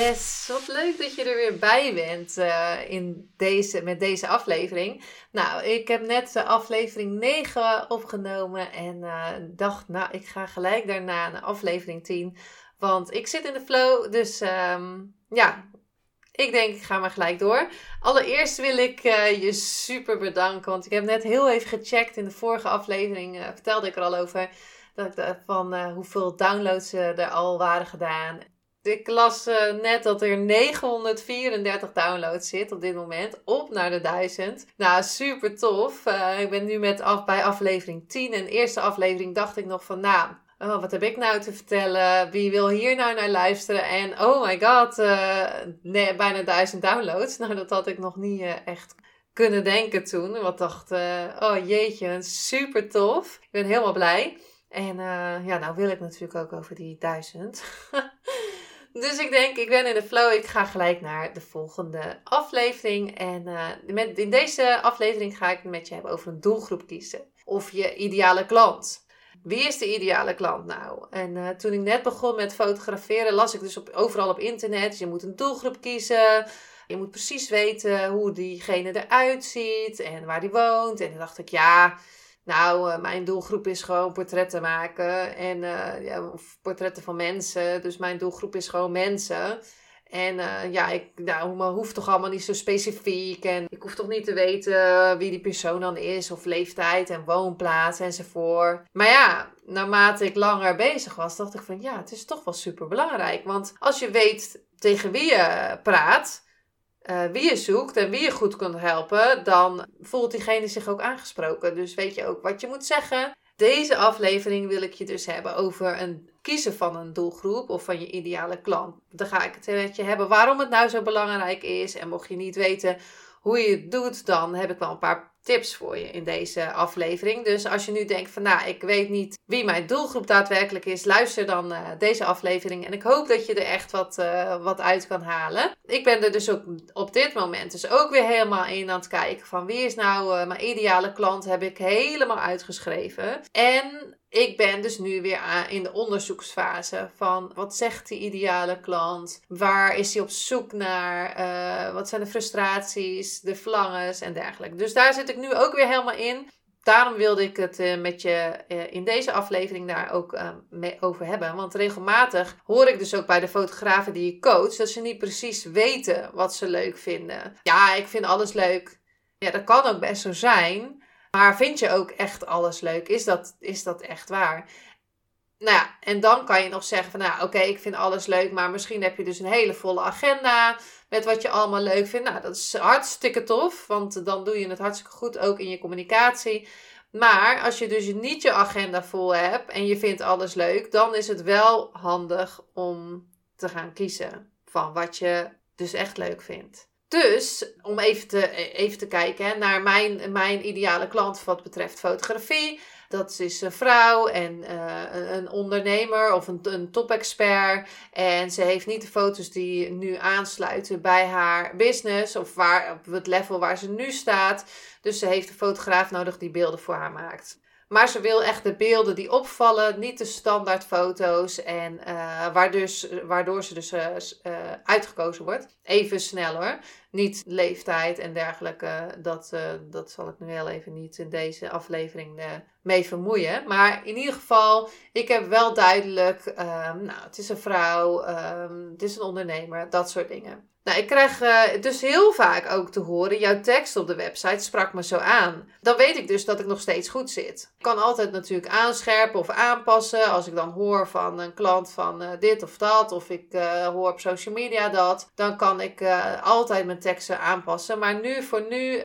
Yes, wat leuk dat je er weer bij bent uh, in deze, met deze aflevering. Nou, ik heb net de aflevering 9 opgenomen en uh, dacht, nou, ik ga gelijk daarna naar aflevering 10. Want ik zit in de flow, dus um, ja, ik denk, ik ga maar gelijk door. Allereerst wil ik uh, je super bedanken, want ik heb net heel even gecheckt. In de vorige aflevering vertelde ik er al over van hoeveel downloads er al waren gedaan. Ik las uh, net dat er 934 downloads zit op dit moment. Op naar de 1000. Nou, super tof. Uh, ik ben nu met af, bij aflevering 10. En de eerste aflevering dacht ik nog van, nou, oh, wat heb ik nou te vertellen? Wie wil hier nou naar luisteren? En oh my god, nee, bijna 1000 downloads. Nou, dat had ik nog niet echt kunnen denken toen. Wat dacht, oh jeetje, super tof. Ik ben helemaal blij. En ja, nou wil ik natuurlijk ook over die 1000. Dus ik denk, ik ben in de flow. Ik ga gelijk naar de volgende aflevering. En uh, met, in deze aflevering ga ik het met je hebben over een doelgroep kiezen. Of je ideale klant. Wie is de ideale klant nou? En uh, toen ik net begon met fotograferen, las ik dus overal op internet. Je moet een doelgroep kiezen. Je moet precies weten hoe diegene eruit ziet en waar die woont. En toen dacht ik, ja, nou, uh, mijn doelgroep is gewoon portretten maken. En uh, ja, portretten van mensen. Dus mijn doelgroep is gewoon mensen. En uh, ja, ik nou, hoeft toch allemaal niet zo specifiek. En ik hoef toch niet te weten wie die persoon dan is. Of leeftijd en woonplaats enzovoort. Maar ja, naarmate ik langer bezig was, dacht ik van ja, het is toch wel super belangrijk. Want als je weet tegen wie je praat uh, wie je zoekt en wie je goed kunt helpen, dan voelt diegene zich ook aangesproken. Dus weet je ook wat je moet zeggen. Deze aflevering wil ik je dus hebben over een kiezen van een doelgroep of van je ideale klant. Dan ga ik het met je hebben waarom het nou zo belangrijk is. En mocht je niet weten hoe je het doet, dan heb ik wel een paar tips voor je in deze aflevering. Dus als je nu denkt van nou, ik weet niet wie mijn doelgroep daadwerkelijk is, luister dan uh, deze aflevering. En ik hoop dat je er echt wat, uh, wat uit kan halen. Ik ben er dus ook op dit moment dus ook weer helemaal in aan het kijken van wie is nou uh, mijn ideale klant. Heb ik helemaal uitgeschreven. En ik ben dus nu weer in de onderzoeksfase van wat zegt die ideale klant? Waar is hij op zoek naar? Uh, wat zijn de frustraties, de verlangens en dergelijke. Dus daar zit ik nu ook weer helemaal in. Daarom wilde ik het uh, met je uh, in deze aflevering daar ook mee over hebben. Want regelmatig hoor ik dus ook bij de fotografen die je coach dat ze niet precies weten wat ze leuk vinden. Ja, ik vind alles leuk. Ja, dat kan ook best zo zijn. Maar vind je ook echt alles leuk? Is dat, is dat echt waar? Nou ja, en dan kan je nog zeggen van, nou oké, ik vind alles leuk, maar misschien heb je dus een hele volle agenda met wat je allemaal leuk vindt. Nou, dat is hartstikke tof, want dan doe je het hartstikke goed ook in je communicatie. Maar als je dus niet je agenda vol hebt en je vindt alles leuk, dan is het wel handig om te gaan kiezen van wat je dus echt leuk vindt. Dus om even te, even te kijken naar mijn, mijn ideale klant wat betreft fotografie. Dat is een vrouw en uh, een ondernemer of een, een top-expert. En ze heeft niet de foto's die nu aansluiten bij haar business of waar, op het level waar ze nu staat. Dus ze heeft een fotograaf nodig die beelden voor haar maakt. Maar ze wil echt de beelden die opvallen, niet de standaard foto's. En uh, waardoor, waardoor ze dus uh, uh, uitgekozen wordt. Even sneller. Niet leeftijd en dergelijke. Dat, dat zal ik nu heel even niet in deze aflevering mee vermoeien. Maar in ieder geval, ik heb wel duidelijk. Ehm, nou, het is een vrouw. Um, het is een ondernemer. Dat soort dingen. Nou, ik krijg uh, dus heel vaak ook te horen, jouw tekst op de website sprak me zo aan. Dan weet ik dus dat ik nog steeds goed zit. Ik kan altijd natuurlijk aanscherpen of aanpassen. Als ik dan hoor van een klant van uh, dit of dat, of ik uh, hoor op social media dat, dan kan ik altijd mijn teksten aanpassen. Maar nu voor nu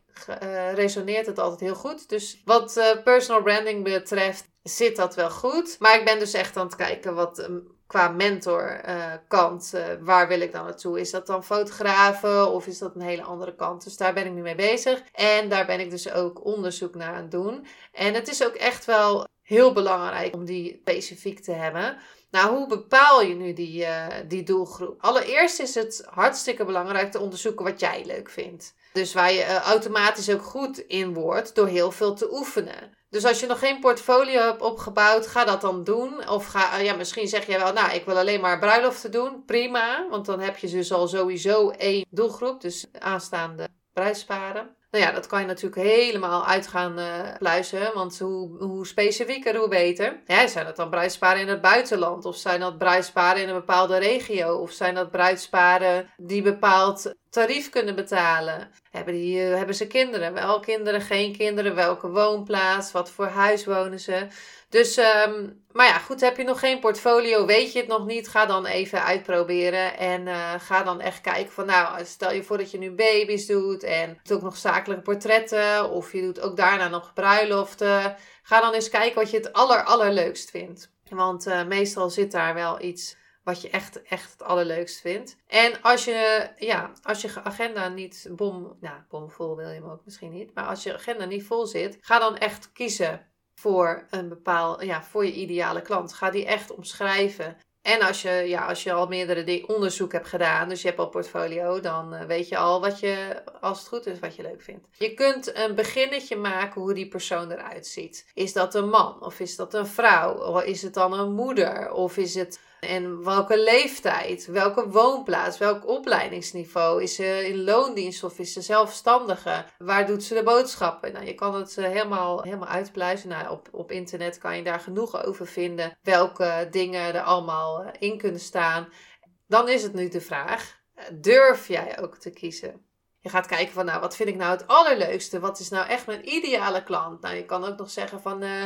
resoneert het altijd heel goed. Dus wat personal branding betreft, zit dat wel goed. Maar ik ben dus echt aan het kijken wat qua mentorkant, uh, waar wil ik dan naartoe? Is dat dan fotografen of is dat een hele andere kant? Dus daar ben ik nu mee bezig. En daar ben ik dus ook onderzoek naar aan het doen. En het is ook echt wel heel belangrijk om die specifiek te hebben. Nou, hoe bepaal je nu die, uh, die doelgroep? Allereerst is het hartstikke belangrijk te onderzoeken wat jij leuk vindt. Dus waar je automatisch ook goed in wordt door heel veel te oefenen. Dus als je nog geen portfolio hebt opgebouwd, ga dat dan doen. Of ga, ja, misschien zeg je wel, nou, ik wil alleen maar bruiloften doen. Prima, want dan heb je dus al sowieso één doelgroep. Dus aanstaande bruidsparen. Nou ja, dat kan je natuurlijk helemaal uit gaan uh, pluizen. Want hoe, hoe specifieker, hoe beter. Ja, zijn dat dan bruidsparen in het buitenland? Of zijn dat bruidsparen in een bepaalde regio? Of zijn dat bruidsparen die bepaald tarief kunnen betalen? Hebben, die, uh, hebben ze kinderen? Wel kinderen, geen kinderen? Welke woonplaats? Wat voor huis wonen ze? Dus, um, maar ja, goed, heb je nog geen portfolio, weet je het nog niet, ga dan even uitproberen. En uh, ga dan echt kijken van, nou, stel je voor dat je nu baby's doet en doet ook nog zakelijke portretten. Of je doet ook daarna nog bruiloften. Ga dan eens kijken wat je het aller, allerleukst vindt. Want meestal zit daar wel iets wat je echt, echt het allerleukst vindt. En als je, ja, als je agenda niet bom, nou, bomvol wil je hem ook misschien niet. Maar als je agenda niet vol zit, ga dan echt kiezen voor een bepaal, ja, voor je ideale klant. Ga die echt omschrijven. En als je, ja, als je al meerdere onderzoek hebt gedaan, dus je hebt al portfolio, dan eh, weet je al wat je, als het goed is, wat je leuk vindt. Je kunt een beginnetje maken hoe die persoon eruit ziet. Is dat een man? Of is dat een vrouw? Of is het dan een moeder? Of is het en welke leeftijd, welke woonplaats, welk opleidingsniveau. Is ze in loondienst of is ze zelfstandige? Waar doet ze de boodschappen? Nou, je kan het eh, helemaal, helemaal uitpluizen. Nou, op, op internet kan je daar genoeg over vinden. Welke dingen er allemaal eh, in kunnen staan. Dan is het nu de vraag, durf jij ook te kiezen? Je gaat kijken van, nou, wat vind ik nou het allerleukste? Wat is nou echt mijn ideale klant? Nou, je kan ook nog zeggen van... Uh,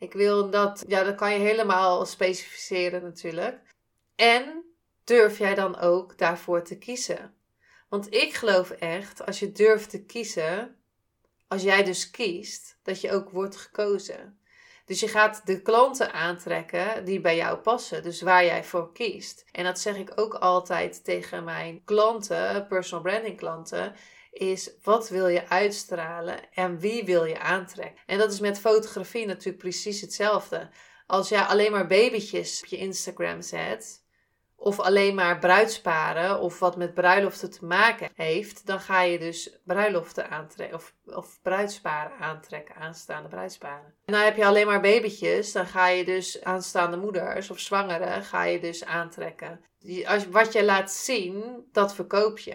ik wil dat, ja, dat kan je helemaal specificeren natuurlijk. En durf jij dan ook daarvoor te kiezen? Want ik geloof echt, als je durft te kiezen, als jij dus kiest, dat je ook wordt gekozen. Dus je gaat de klanten aantrekken die bij jou passen, dus waar jij voor kiest. En dat zeg ik ook altijd tegen mijn klanten, personal branding klanten is wat wil je uitstralen en wie wil je aantrekken. En dat is met fotografie natuurlijk precies hetzelfde. Als jij alleen maar babytjes op je Instagram zet, of alleen maar bruidsparen of wat met bruiloften te maken heeft, dan ga je dus bruiloften aantrekken of, of bruidsparen aantrekken, aanstaande bruidsparen. En dan heb je alleen maar babytjes, dan ga je dus aanstaande moeders of zwangeren ga je dus aantrekken. Als, wat je laat zien, dat verkoop je.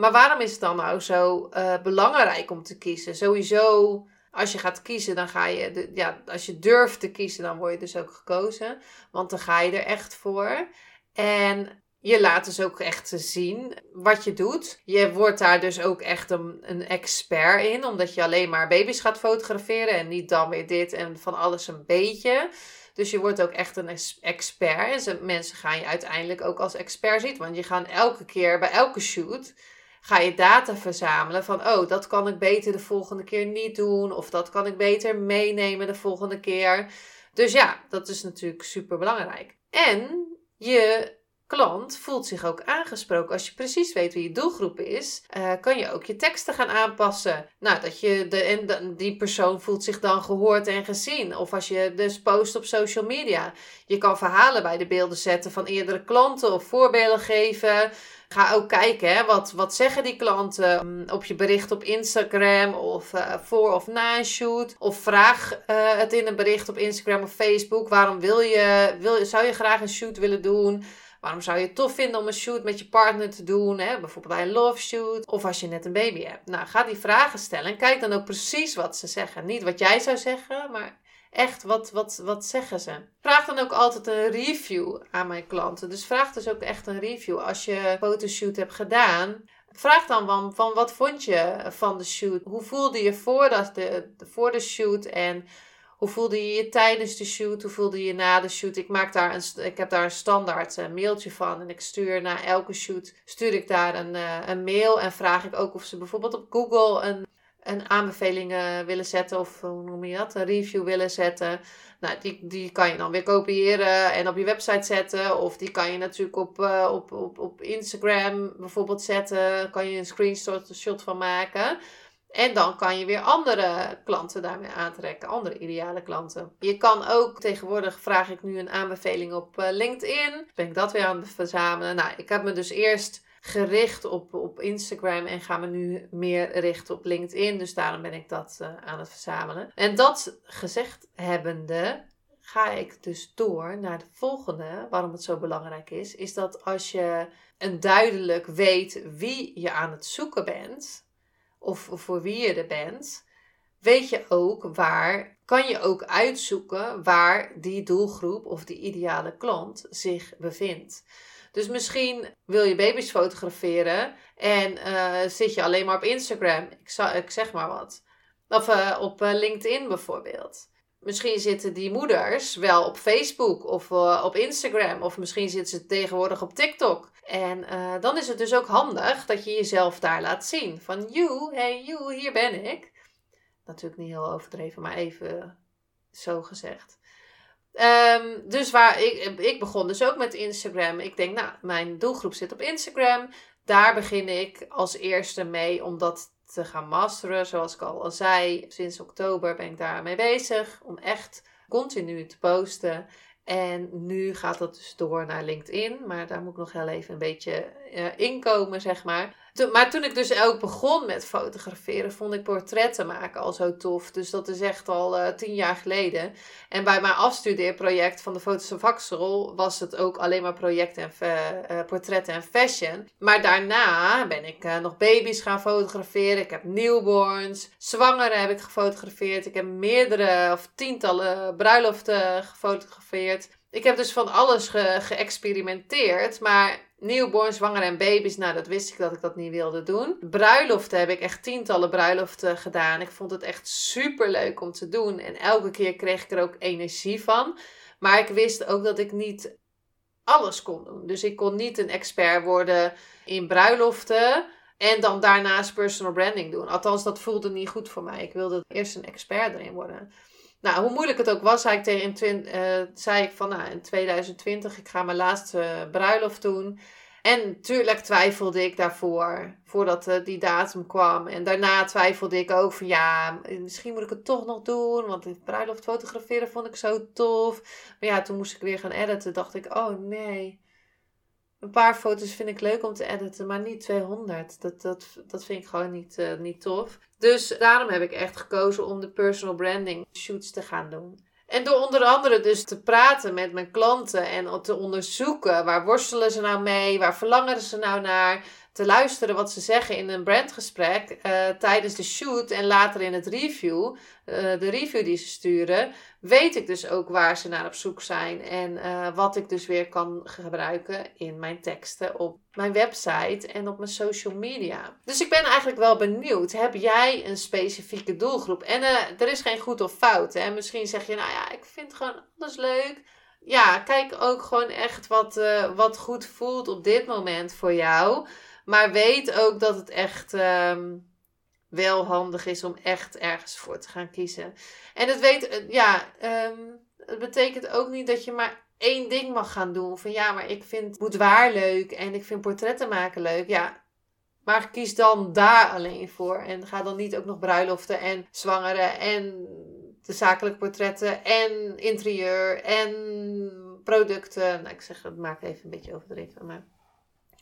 Maar waarom is het dan nou zo uh, belangrijk om te kiezen? Sowieso, als je gaat kiezen, dan ga je, de, ja, als je durft te kiezen, dan word je dus ook gekozen. Want dan ga je er echt voor. En je laat dus ook echt zien wat je doet. Je wordt daar dus ook echt een, een expert in, omdat je alleen maar baby's gaat fotograferen en niet dan weer dit en van alles een beetje. Dus je wordt ook echt een expert. En mensen gaan je uiteindelijk ook als expert zien. Want je gaat elke keer bij elke shoot ga je data verzamelen van, oh, dat kan ik beter de volgende keer niet doen, of dat kan ik beter meenemen de volgende keer. Dus ja, dat is natuurlijk super belangrijk. En je klant voelt zich ook aangesproken. Als je precies weet wie je doelgroep is, uh, kan je ook je teksten gaan aanpassen. Nou, dat je de, en die persoon voelt zich dan gehoord en gezien. Of als je dus post op social media. Je kan verhalen bij de beelden zetten van eerdere klanten of voorbeelden geven. Ga ook kijken, hè, wat, wat zeggen die klanten mm, op je bericht op Instagram of uh, voor of na een shoot. Of vraag uh, het in een bericht op Instagram of Facebook. Waarom wil je, wil, zou je graag een shoot willen doen? Waarom zou je het tof vinden om een shoot met je partner te doen? Hè? Bijvoorbeeld bij een love shoot. Of als je net een baby hebt. Nou, ga die vragen stellen en kijk dan ook precies wat ze zeggen. Niet wat jij zou zeggen, maar echt, wat, wat, wat zeggen ze? Vraag dan ook altijd een review aan mijn klanten. Dus vraag dus ook echt een review. Als je een fotoshoot hebt gedaan, vraag dan van, van wat vond je van de shoot? Hoe voelde je voor de, voor de shoot en hoe voelde je je tijdens de shoot? Hoe voelde je je na de shoot? Ik, maak daar een, ik heb daar een standaard uh, mailtje van. En ik stuur na elke shoot stuur ik daar een, uh, een mail. En vraag ik ook of ze bijvoorbeeld op Google een een aanbeveling willen zetten of hoe noem je dat, een review willen zetten. Nou, die, die kan je dan weer kopiëren en op je website zetten. Of die kan je natuurlijk op, op, op, op Instagram bijvoorbeeld zetten. Kan je een screenshot shot van maken. En dan kan je weer andere klanten daarmee aantrekken, andere ideale klanten. Je kan ook, tegenwoordig vraag ik nu een aanbeveling op uh, LinkedIn. Ben ik dat weer aan het verzamelen. Nou, ik heb me dus eerst gericht op, op Instagram en ga me nu meer richten op LinkedIn. Dus daarom ben ik dat uh, aan het verzamelen. En dat gezegd hebbende, ga ik dus door naar de volgende. Waarom het zo belangrijk is, is dat als je een duidelijk weet wie je aan het zoeken bent, of voor wie je er bent, weet je ook waar, kan je ook uitzoeken waar die doelgroep of die ideale klant zich bevindt. Dus misschien wil je baby's fotograferen en uh, zit je alleen maar op Instagram. Ik, ik zeg maar wat. Of uh, op uh, LinkedIn bijvoorbeeld. Misschien zitten die moeders wel op Facebook of op Instagram. Of misschien zitten ze tegenwoordig op TikTok. En dan is het dus ook handig dat je jezelf daar laat zien. Van, you, hey you, hier ben ik. Natuurlijk niet heel overdreven, maar even zo gezegd. Um, dus waar ik, ik begon dus ook met Instagram. Ik denk, nou, mijn doelgroep zit op Instagram. Daar begin ik als eerste mee om dat te gaan masteren. Zoals ik al zei, sinds oktober ben ik daarmee bezig. Om echt continu te posten. En nu gaat dat dus door naar LinkedIn. Maar daar moet ik nog heel even een beetje inkomen, zeg maar maar toen ik dus ook begon met fotograferen, vond ik portretten maken al zo tof. Dus dat is echt al uh, tien jaar geleden. En bij mijn afstudeerproject van de Foto's Axel was het ook alleen maar projecten en uh, portretten en fashion. Maar daarna ben ik nog baby's gaan fotograferen. Ik heb newborns, zwangeren heb ik gefotografeerd. Ik heb meerdere of tientallen bruiloften gefotografeerd. Ik heb dus van alles ge geëxperimenteerd, maar Newborn, zwanger en baby's, nou dat wist ik dat ik dat niet wilde doen. Bruiloften heb ik echt tientallen bruiloften gedaan. Ik vond het echt super leuk om te doen. En elke keer kreeg ik er ook energie van. Maar ik wist ook dat ik niet alles kon doen. Dus ik kon niet een expert worden in bruiloften. En dan daarnaast personal branding doen. Althans, dat voelde niet goed voor mij. Ik wilde eerst een expert erin worden. Nou, hoe moeilijk het ook was, zei ik, tegen uh, zei ik van nou, in 2020, ik ga mijn laatste bruiloft doen. En tuurlijk twijfelde ik daarvoor, voordat uh, die datum kwam. En daarna twijfelde ik ook van ja, misschien moet ik het toch nog doen. Want bruiloft fotograferen vond ik zo tof. Maar ja, toen moest ik weer gaan editen. Dacht ik, oh nee. Een paar foto's vind ik leuk om te editen, maar niet 200. Dat, dat, dat vind ik gewoon niet, uh, niet tof. Dus daarom heb ik echt gekozen om de personal branding shoots te gaan doen. En door onder andere dus te praten met mijn klanten en te onderzoeken waar worstelen ze nou mee, waar verlangen ze nou naar, te luisteren wat ze zeggen in een brandgesprek uh, tijdens de shoot en later in het review, uh, de review die ze sturen, weet ik dus ook waar ze naar op zoek zijn en uh, wat ik dus weer kan gebruiken in mijn teksten op mijn website en op mijn social media. Dus ik ben eigenlijk wel benieuwd, heb jij een specifieke doelgroep? En er is geen goed of fout. Hè? Misschien zeg je, nou ja, ik vind gewoon alles leuk ja, kijk ook gewoon echt wat, wat goed voelt op dit moment voor jou. Maar weet ook dat het echt um, wel handig is om echt ergens voor te gaan kiezen. En het, weet, eh, ja, um, het betekent ook niet dat je maar één ding mag gaan doen. Van ja, maar ik vind boudoir leuk en ik vind portretten maken leuk. Ja, maar kies dan daar alleen voor. En ga dan niet ook nog bruiloften en zwangeren en de zakelijke portretten en interieur en producten. Nou, ik zeg, het maak even een beetje overdreven, maar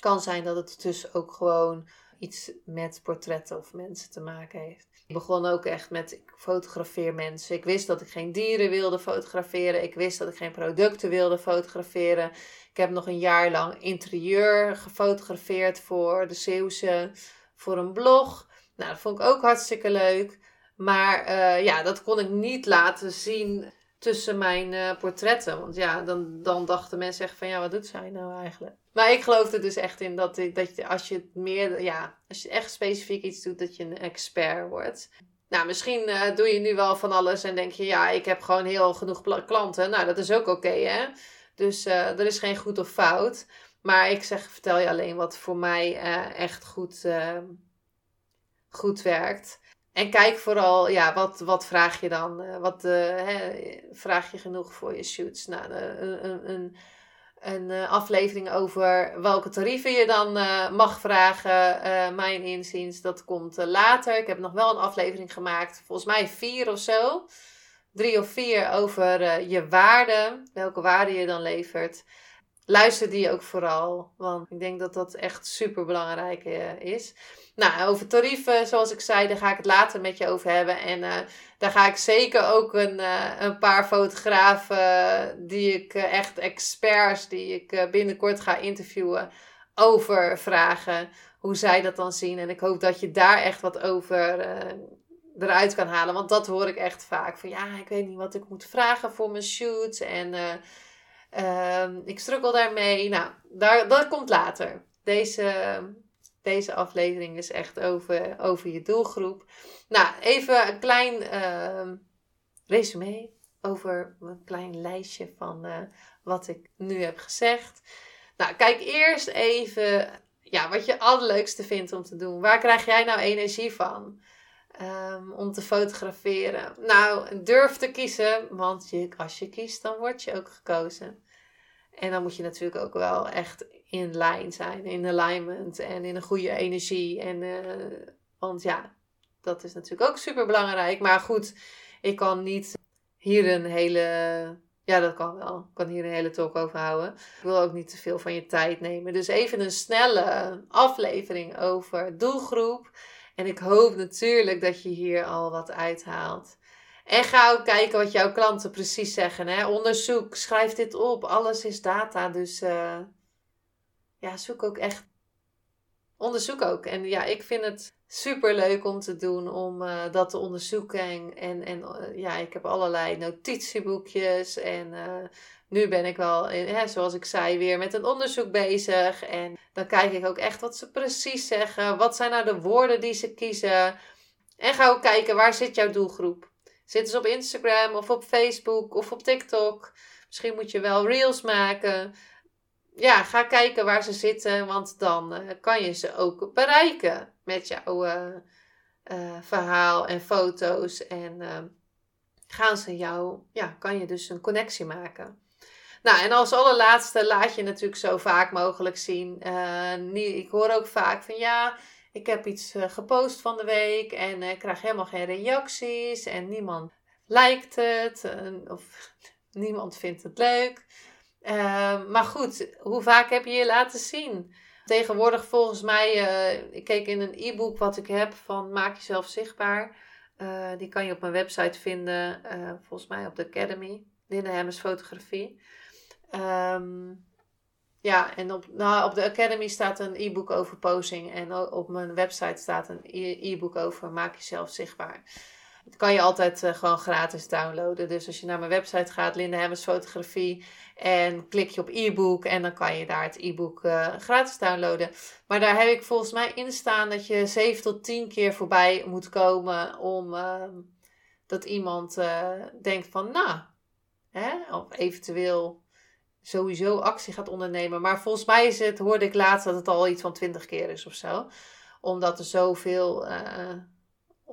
kan zijn dat het dus ook gewoon iets met portretten of mensen te maken heeft. Ik begon ook echt met ik fotografeer mensen. Ik wist dat ik geen dieren wilde fotograferen. Ik wist dat ik geen producten wilde fotograferen. Ik heb nog een jaar lang interieur gefotografeerd voor de Zeeuwse, voor een blog. Nou, dat vond ik ook hartstikke leuk. Maar uh, ja, dat kon ik niet laten zien tussen mijn uh, portretten. Want ja, dan, dan dachten mensen echt van ja, wat doet zij nou eigenlijk? Maar ik geloof er dus echt in dat, dat je, als je meer, ja, als je echt specifiek iets doet, dat je een expert wordt. Nou, misschien uh, doe je nu wel van alles en denk je, ja, ik heb gewoon heel genoeg klanten. Nou, dat is ook oké, hè? Dus er is geen goed of fout. Maar ik zeg, vertel je alleen wat voor mij echt goed, goed werkt. En kijk vooral, ja, wat, wat vraag je dan? wat hè, vraag je genoeg voor je shoots? Nou, een, een, een een aflevering over welke tarieven je dan mag vragen. Mijn inziens, dat komt later. Ik heb nog wel een aflevering gemaakt, volgens mij vier of zo. Drie of vier over je waarde, welke waarde je dan levert. Luister die ook vooral, want ik denk dat dat echt super belangrijk is. Nou, over tarieven, zoals ik zei, daar ga ik het later met je over hebben. En uh, daar ga ik zeker ook een, uh, een paar fotografen die ik echt experts, die ik binnenkort ga interviewen, over vragen. Hoe zij dat dan zien. En ik hoop dat je daar echt wat over eruit kan halen. Want dat hoor ik echt vaak. Van ja, ik weet niet wat ik moet vragen voor mijn shoots. En ehm, ik struggle daarmee. Nou, daar, dat komt later. Deze deze aflevering is echt over, over je doelgroep. Nou, even een klein uh, resume over een klein lijstje van uh, wat ik nu heb gezegd. Nou, kijk eerst even ja, wat je allerleukste vindt om te doen. Waar krijg jij nou energie van? Um, om te fotograferen. Nou, durf te kiezen, want je, als je kiest, dan word je ook gekozen. En dan moet je natuurlijk ook wel echt in lijn zijn, in alignment en in een goede energie. En, uh, want ja, dat is natuurlijk ook super belangrijk. Maar goed, ik kan niet hier een hele. Ja, dat kan wel. Ik kan hier een hele talk over houden. Ik wil ook niet te veel van je tijd nemen. Dus even een snelle aflevering over doelgroep. En ik hoop natuurlijk dat je hier al wat uithaalt. En ga ook kijken wat jouw klanten precies zeggen. Hè? Onderzoek, schrijf dit op. Alles is data. Dus uh, ja, zoek ook echt. Onderzoek ook. En ja, ik vind het super leuk om te doen, om uh, dat te onderzoeken. En, en, uh, ja, ik heb allerlei notitieboekjes. En nu ben ik wel, hè, zoals ik zei, weer met een onderzoek bezig. En dan kijk ik ook echt wat ze precies zeggen. Wat zijn nou de woorden die ze kiezen? En ga ook kijken waar zit jouw doelgroep. Zitten ze op Instagram of op Facebook of op TikTok? Misschien moet je wel reels maken. Ja, ga kijken waar ze zitten, want dan uh, kan je ze ook bereiken met jouw uh, uh, verhaal en foto's. En gaan ze jou, ja, kan je dus een connectie maken. Nou, en als allerlaatste laat je natuurlijk zo vaak mogelijk zien. ik hoor ook vaak van ja, ik heb iets gepost van de week en ik krijg helemaal geen reacties en niemand lijkt het of niemand vindt het leuk. Uh, maar goed, hoe vaak heb je je laten zien? Tegenwoordig volgens mij, uh, ik keek in een e-book wat ik heb van Maak jezelf zichtbaar. Uh, die kan je op mijn website vinden, volgens mij op de Academy, Linda Hemmers Fotografie. Um, ja, en op, nou, op de Academy staat een e-book over posing. En op mijn website staat een e- e-book over maak jezelf zichtbaar. Dat kan je altijd uh, gewoon gratis downloaden. Dus als je naar mijn website gaat, Linda Hemmers Fotografie. En klik je op e-book en dan kan je daar het e-book uh, gratis downloaden. Maar daar heb ik volgens mij in staan dat je 7 tot 10 keer voorbij moet komen om uh, dat iemand uh, denkt van nou, hè, of eventueel sowieso actie gaat ondernemen. Maar volgens mij is het, hoorde ik laatst dat het al iets van 20 keer is of zo. Omdat er zoveel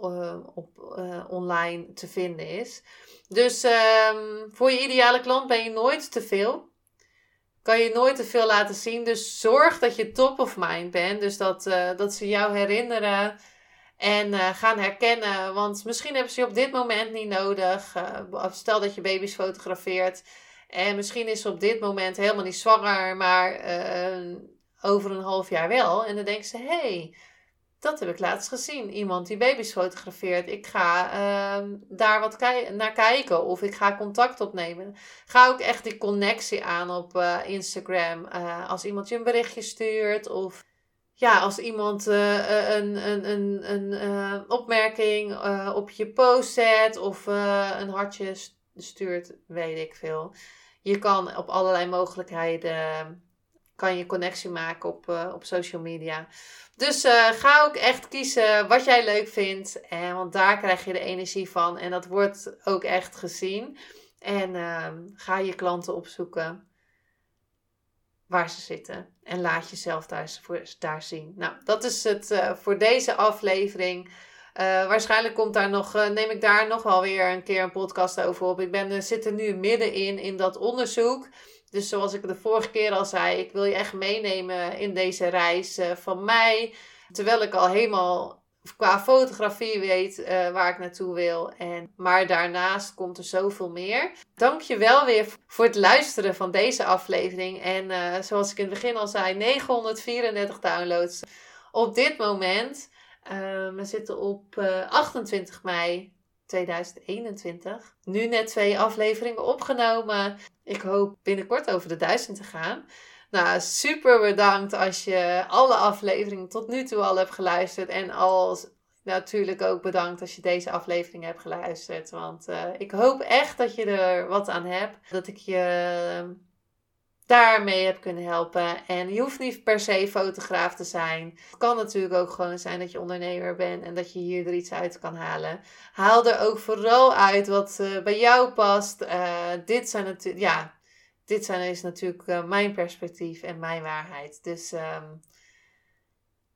uh, op, uh, online te vinden is. Dus um, voor je ideale klant ben je nooit te veel. Kan je nooit te veel laten zien. Dus zorg dat je top of mind bent. Dus dat, dat ze jou herinneren en gaan herkennen. Want misschien hebben ze je op dit moment niet nodig. stel dat je baby's fotografeert en misschien is ze op dit moment helemaal niet zwanger, maar over een half jaar wel. En dan denkt ze: hé, hey, dat heb ik laatst gezien. Iemand die baby's fotografeert. Ik ga uh, daar wat naar kijken of ik ga contact opnemen. Ga ook echt die connectie aan op uh, Instagram. Uh, als iemand je een berichtje stuurt of ja, als iemand uh, een, een, een, een opmerking op je post zet of een hartje stuurt, weet ik veel. Je kan op allerlei mogelijkheden kan je connectie maken op, uh, op social media. Dus uh, ga ook echt kiezen wat jij leuk vindt. En, want daar krijg je de energie van. En dat wordt ook echt gezien. En uh, ga je klanten opzoeken waar ze zitten. En laat jezelf daar, daar zien. Nou, dat is het voor deze aflevering. waarschijnlijk komt daar nog, neem ik daar nog wel weer een keer een podcast over op. Ik ben, zit er nu middenin in dat onderzoek. Dus zoals ik de vorige keer al zei, ik wil je echt meenemen in deze reis van mij. Terwijl ik al helemaal qua fotografie weet uh, waar ik naartoe wil. En, maar daarnaast komt er zoveel meer. Dank je wel weer voor het luisteren van deze aflevering. En uh, zoals ik in het begin al zei, 934 downloads op dit moment. Uh, we zitten op 28 mei 2021. Nu net twee afleveringen opgenomen. Ik hoop binnenkort over de duizend te gaan. Nou, super bedankt als je alle afleveringen tot nu toe al hebt geluisterd. En als natuurlijk ook bedankt als je deze aflevering hebt geluisterd. Want uh, ik hoop echt dat je er wat aan hebt. Dat ik je daarmee heb kunnen helpen. En je hoeft niet per se fotograaf te zijn. Het kan natuurlijk ook gewoon zijn dat je ondernemer bent en dat je hier er iets uit kan halen. Haal er ook vooral uit wat uh, bij jou past. Uh, dit zijn natuurlijk, ja, dit zijn, is natuurlijk uh, mijn perspectief en mijn waarheid. Dus um,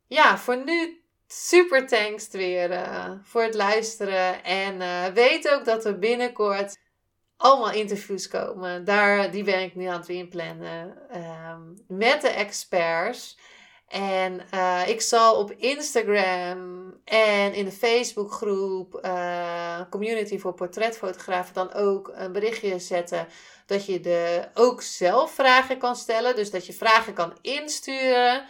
ja, voor nu super thanks weer voor het luisteren. En weet ook dat er binnenkort allemaal interviews komen. Daar, die ben ik nu aan het inplannen. Um, met de experts. En uh, ik zal op Instagram en in de Facebookgroep uh, Community voor Portretfotografen dan ook een berichtje zetten dat je de, ook zelf vragen kan stellen. Dus dat je vragen kan insturen.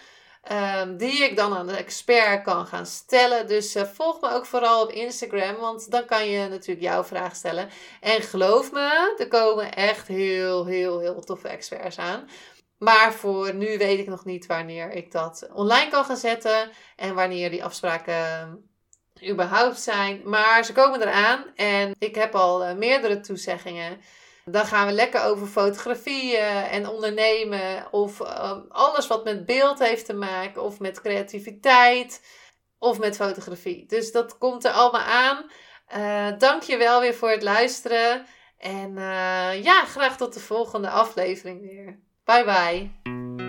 Um, die ik dan aan de expert kan gaan stellen. Dus uh, volg me ook vooral op Instagram, want dan kan je natuurlijk jouw vraag stellen. En geloof me, er komen echt heel, heel, heel toffe experts aan. Maar voor nu weet ik nog niet wanneer ik dat online kan gaan zetten en wanneer die afspraken überhaupt zijn. Maar ze komen eraan en ik heb al uh, meerdere toezeggingen. Dan gaan we lekker over fotografie en ondernemen. Of ehm, alles wat met beeld heeft te maken. Of met creativiteit. Of met fotografie. Dus dat komt er allemaal aan. Uh, Dank je wel weer voor het luisteren. En uh, ja, graag tot de volgende aflevering weer. Bye bye.